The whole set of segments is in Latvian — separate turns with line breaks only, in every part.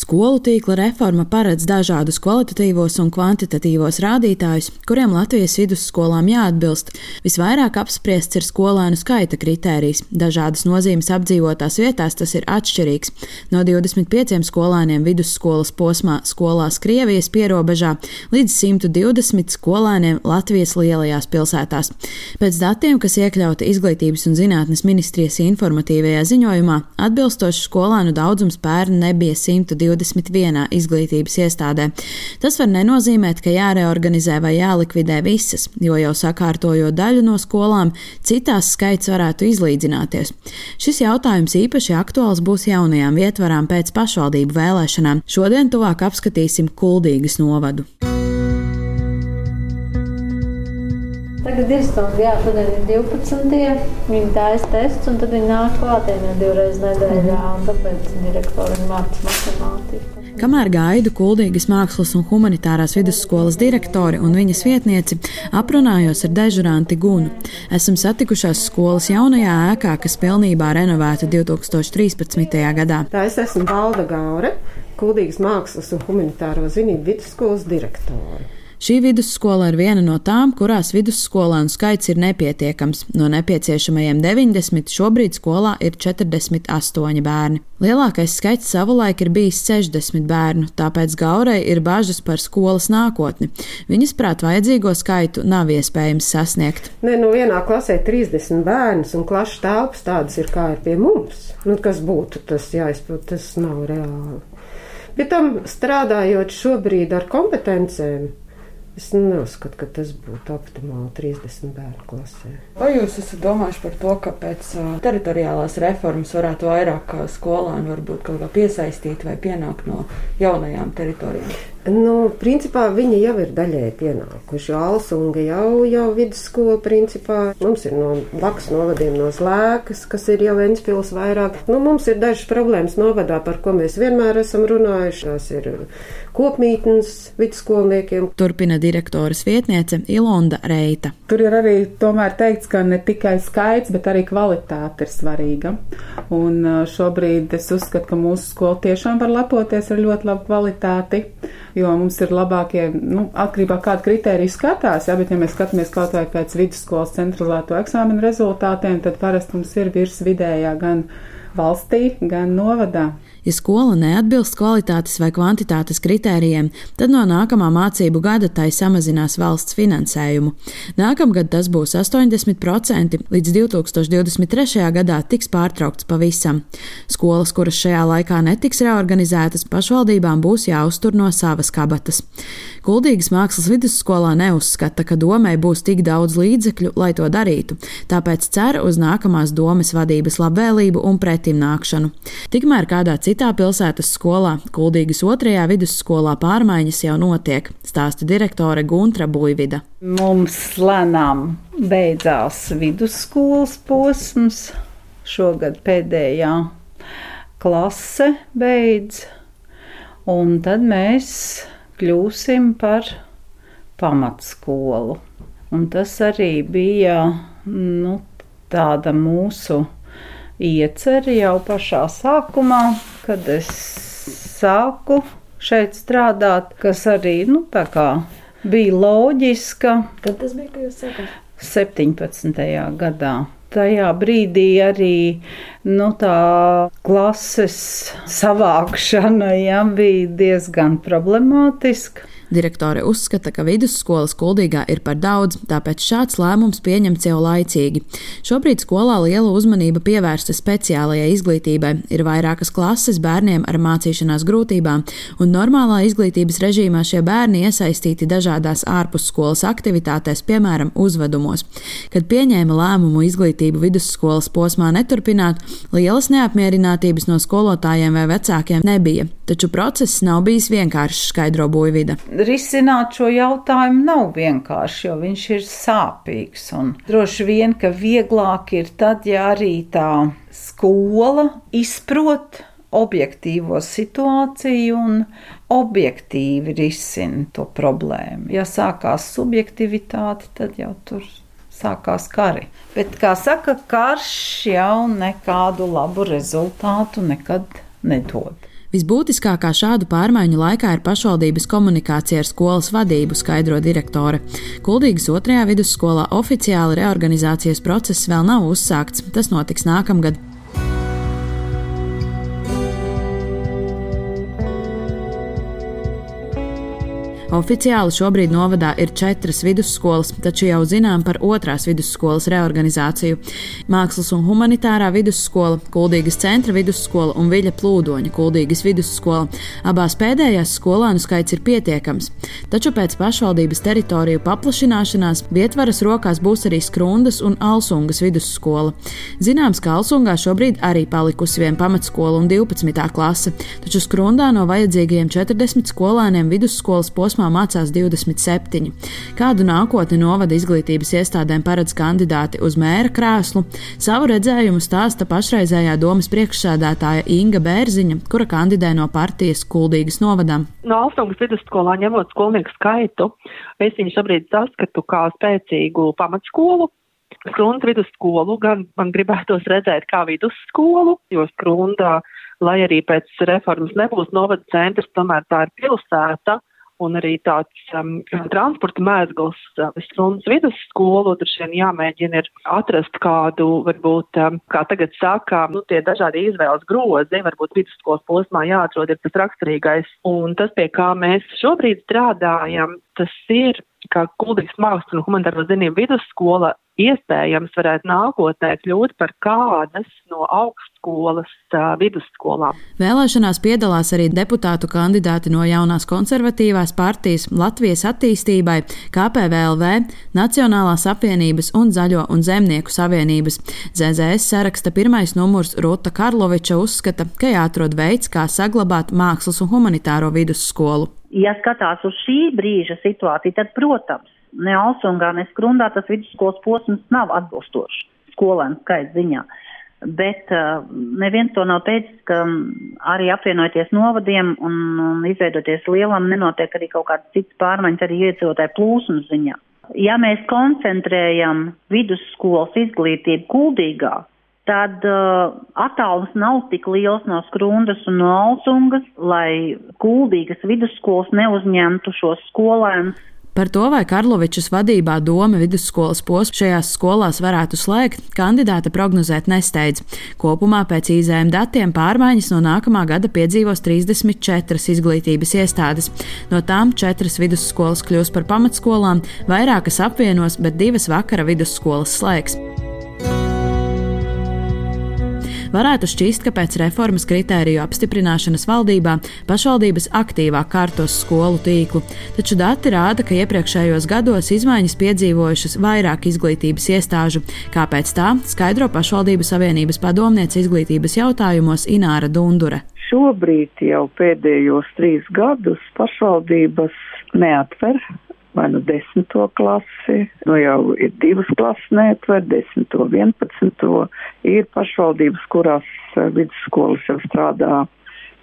Skolu tīkla reforma paredz dažādus kvalitatīvos un kvantitatīvos rādītājus, kuriem Latvijas vidusskolām jāatbilst. Visvairāk apspriests ir skolēnu skaita kritērijs. Dažādas nozīmes apdzīvotās vietās tas ir atšķirīgs. No 25 skolēniem vidusskolas posmā skolās Krievijas pierobežā līdz 120 skolēniem Latvijas lielajās pilsētās. Pēc datiem, kas iekļauti Izglītības un zinātnes ministrijas informatīvajā ziņojumā, atbilstoši skolēnu daudzums pērn nebija 100. 21 izglītības iestādē. Tas var nenozīmēt, ka jāreorganizē vai jālikvidē visas, jo jau sakārtojot daļu no skolām, citās skaits varētu izlīdzināties. Šis jautājums īpaši aktuāls būs jaunajām vietvarām pēc pašvaldību vēlēšanām. Šodien tuvāk apskatīsim Kuldīgas novadu.
Tagad ir stundu, jā, šodien ir 12. Viņi taisa tests, un tad viņi nāk klātienē divreiz nedēļā, un tāpēc direktori mācās matemātiku.
Kamēr gaidu Kuldīgas mākslas un humanitārās vidusskolas direktori un viņas vietnieci, aprunājos ar dežuranti Gunu. Esam satikušās skolas jaunajā ēkā, kas pilnībā renovēta 2013. gadā.
Tā es esmu Valda Gaure, Kuldīgas mākslas un humanitāro zinību vidusskolas direktore.
Šī vidusskola ir viena no tām, kurās vidusskolānu skaits ir nepietiekams. No nepieciešamajiem 90 šobrīd skolā ir 48 bērni. Lielākais skaits savulaik ir bijis 60 bērnu, tāpēc Gaurai ir bažas par skolas nākotni. Viņas prāt vajadzīgo skaitu nav iespējams sasniegt.
Nē, nu vienā klasē 30 bērnus un klašu telpas tādas ir kā ir pie mums. Nu, kas būtu tas jāizprot, tas nav reāli. Pie tam strādājot šobrīd ar kompetencēm, Es neuzskatu, ka tas būtu optimāli 30 bērnu klasē.
Vai jūs esat domājuši par to, ka pēc teritoriālās reformas varētu vairāk skolēnu varbūt kaut kā piesaistīt vai pienākt no jaunajām teritorijām?
Nu, principā viņi jau ir daļēji pienākuši. Alsunga jau, jau vidusskola, principā. Mums ir no blakus novadiem no slēkas, kas ir jau Ventspils vairāk. Nu, mums ir dažas problēmas novadā, par ko mēs vienmēr esam runājuši. Tās ir kopmītnes vidusskolniekiem.
Turpina direktoras vietniece Ilonda Reita.
Tur ir arī tomēr teikts, ka ne tikai skaits, bet arī kvalitāte ir svarīga. Un šobrīd es uzskatu, ka mūsu skola tiešām var lepoties ar ļoti labu kvalitāti jo mums ir labākie, nu, atkarībā kāda kritērija skatās, jā, bet ja mēs skatāmies kaut vai pēc vidusskolas centralizēto eksāmenu rezultātiem, tad parasti mums ir virs vidējā gan valstī, gan novadā.
Ja skola neatbilst kvalitātes vai kvantitātes kritērijiem, tad no nākamā mācību gada tai samazinās valsts finansējumu. Nākamgad tas būs 80%, līdz 2023. gadā tiks pārtraukts pavisam. Skolas, kuras šajā laikā netiks reorganizētas, pašvaldībām būs jāuztur no savas kabatas. Kuldīgas mākslas vidusskolā neuzskata, ka domai būs tik daudz līdzekļu, lai to darītu, tāpēc cer uz nākamās domas vadības labvēlību un pretimnākšanu. Tikmēr kādā citā pilsētas skolā, Kuldīgas otrajā vidusskolā, pārmaiņas jau notiek, stāsta direktore Guntra Buivida.
Mums lēnām beidzās vidusskolas posms, šogad pēdējā klase beidz, un tad mēs kļūsim par pamatskolu. Un tas arī bija nu, tāda mūsu iecerē jau pašā sākumā, kad es sāku šeit strādāt, kas arī nu, bija loģiska.
Kad tas bija, kad jūs sākāt?
17. gadā. Tajā brīdī arī nu, tā klases savākšana ja, bija diezgan problemātiska.
Direktore uzskata, ka vidusskolas kuldīgā ir par daudz, tāpēc šāds lēmums pieņemts jau laicīgi. Šobrīd skolā liela uzmanība pievērsta speciālajai izglītībai. Ir vairākas klases bērniem ar mācīšanās grūtībām, un normālā izglītības režīmā šie bērni iesaistīti dažādās ārpusskolas aktivitātēs, piemēram, uzvedumos. Kad pieņēma lēmumu izglītību vidusskolas posmā neturpināt, lielas neapmierinātības no skolotājiem vai vecākiem nebija, taču process nav bijis vienkāršs, skaidro Buļvida
risināt šo jautājumu nav vienkārši, jo viņš ir sāpīgs. Un droši vien, ka vieglāk ir tad, ja arī tā skola izprot objektīvo situāciju un objektīvi risina to problēmu. Ja sākās subjektivitāte, tad jau tur sākās kari. Bet, kā saka, karš jau nekādu labu rezultātu nekad nedod.
Visbūtiskākā šādu pārmaiņu laikā ir pašvaldības komunikācija ar skolas vadību, skaidro direktore. Kuldīgas otrajā vidusskolā oficiāli reorganizācijas process vēl nav uzsākts. Tas notiks nākamgad. Oficiāli šobrīd novadā ir četras vidusskolas, taču jau zinām par otrās vidusskolas reorganizāciju. Mākslas un humanitārā vidusskola, Kuldīgas centra vidusskola un Viļa plūdoņa Kuldīgas vidusskola. Abās pēdējās skolānu skaits ir pietiekams, taču pēc pašvaldības teritoriju paplašināšanās vietvaras rokās būs arī Skrundas un Alsungas vidusskola. Zināms, ka Alsungā šobrīd arī palikusi viena pamatskola un 12. klase, taču Skrundā no vajadzīgajiem 40 skolēniem vidusskolas posmā posmā mācās 27. Kādu nākotni novada izglītības iestādēm paredz kandidāti uz mēra krēslu, savu redzējumu stāsta pašreizējā domas priekšsēdētāja Inga Bērziņa, kura kandidē no partijas Kuldīgas novadam.
No Alstungas vidusskolā ņemot skolnieku skaitu, es viņu šobrīd saskatu kā spēcīgu pamatskolu, Skrundas vidusskolu gan man gribētos redzēt kā vidusskolu, jo Skrundā, lai arī pēc reformas nebūs novada centrs, tomēr tā ir pilsēta, un arī tāds um, transporta mēzgals uh, stundas vidusskolu, tur šiem jāmēģina ir atrast kādu, varbūt, um, kā tagad saka, nu, tie dažādi izvēles grozi, varbūt vidusskolas posmā jāatrod ir tas raksturīgais. Un tas, pie kā mēs šobrīd strādājam, tas ir, kā Kuldīgas mākslas un humanitāro zinību vidusskola iespējams varētu nākotnē kļūt par kādas no augstskolas uh, vidusskolām.
Vēlēšanās piedalās arī deputātu kandidāti no jaunās konservatīvās partijas Latvijas attīstībai, KPVLV, Nacionālās apvienības un Zaļo un Zemnieku savienības. ZZS saraksta pirmais numurs Ruta Karloviča uzskata, ka jāatrod veids, kā saglabāt mākslas un humanitāro vidusskolu.
Ja skatās uz šī brīža situāciju, tad, protams, ne Alsungā, ne Skrundā tas vidusskolas posms nav atbilstošs skolēnu skaits ziņā. Bet uh, neviens to nav teicis, ka arī apvienoties novadiem un, un izveidoties lielam, nenotiek arī kaut kādas citas pārmaiņas arī iedzīvotāju plūsmas ziņā. Ja mēs koncentrējam vidusskolas izglītību kuldīgā, tad uh, attālums nav tik liels no Skrundas un no Alsungas, lai kuldīgas vidusskolas neuzņemtu šos skolēnus
Par to, vai Karlovičs vadībā doma vidusskolas posmu šajās skolās varētu slēgt, kandidāte prognozēt nesteidz. Kopumā pēc IZM datiem pārmaiņas no nākamā gada piedzīvos 34 izglītības iestādes. No tām četras vidusskolas kļūs par pamatskolām, vairākas apvienos, bet divas vakara vidusskolas slēgs. Varētu šķist, ka pēc reformas kritēriju apstiprināšanas valdībā pašvaldības aktīvāk kārtos skolu tīklu, taču dati rāda, ka iepriekšējos gados izmaiņas piedzīvojušas vairāk izglītības iestāžu. Kāpēc tā skaidro pašvaldību savienības padomniece izglītības jautājumos Ināra Dundure.
Šobrīd jau pēdējos trīs gadus pašvaldības neatver vai nu desmito klasi, nu jau ir divas klases neatver, desmito, vienpadsmito, ir pašvaldības, kurās eh, vidusskolas jau strādā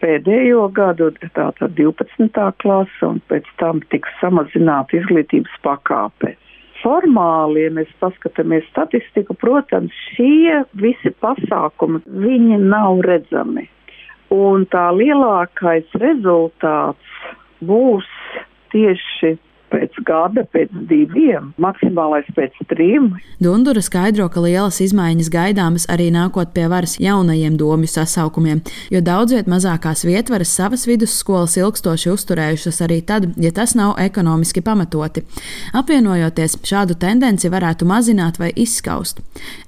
pēdējo gadu, tātad 12. klase, un pēc tam tiks samazināta izglītības pakāpe. Formāli, ja mēs paskatāmies statistiku, protams, šie visi pasākumi, viņi nav redzami. Un tā lielākais rezultāts būs tieši gada, pēc diviem, maksimālais pēc trim.
Dundura skaidro, ka lielas izmaiņas gaidāmas arī nākot pie varas jaunajiem domju sasaukumiem, jo daudz viet mazākās vietvaras savas vidusskolas ilgstoši uzturējušas arī tad, ja tas nav ekonomiski pamatoti. Apvienojoties, šādu tendenci varētu mazināt vai izskaust.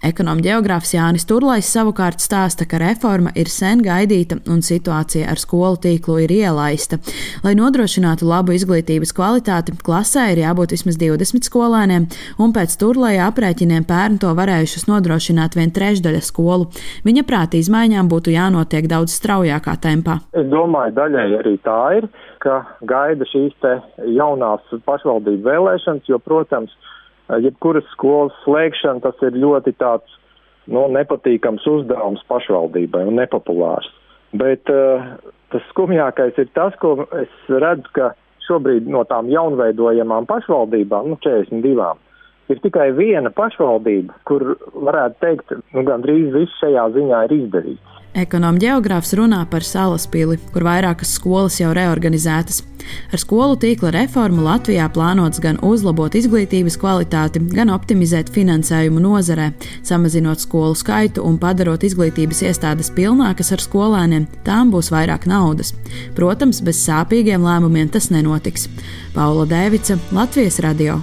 Ekonom geogrāfs Jānis Turlais savukārt stāsta, ka reforma ir sen gaidīta un situācija ar skolu tīklu ir ielaista. Lai nodrošinātu labu izglītības kvalitāti, klasē ir jābūt vismaz 20 skolēniem, un pēc turlēja aprēķiniem pērn to varējušas nodrošināt vien trešdaļa skolu. Viņa prāta izmaiņām būtu jānotiek daudz straujākā tempā.
Es domāju, daļai arī tā ir, ka gaida šīs jaunās pašvaldību vēlēšanas, jo, protams, jebkuras skolas slēgšana tas ir ļoti tāds nu, nepatīkams uzdevums pašvaldībai un nepopulārs. Bet uh, tas skumjākais ir tas, ko es redzu, ka šobrīd no tām jaunveidojamām pašvaldībām, nu 42, ir tikai viena pašvaldība, kur varētu teikt, nu gandrīz viss šajā ziņā ir izdarīts.
Ekonomisks geogrāfs runā par salaspili, kur vairākas skolas jau reorganizētas. Ar skolu tīkla reformu Latvijā plānots gan uzlabot izglītības kvalitāti, gan optimizēt finansējumu nozarē, samazinot skolu skaitu un padarot izglītības iestādes pilnākas ar skolēniem, tām būs vairāk naudas. Protams, bez sāpīgiem lēmumiem tas nenotiks. Paula Dēvica, Latvijas radio.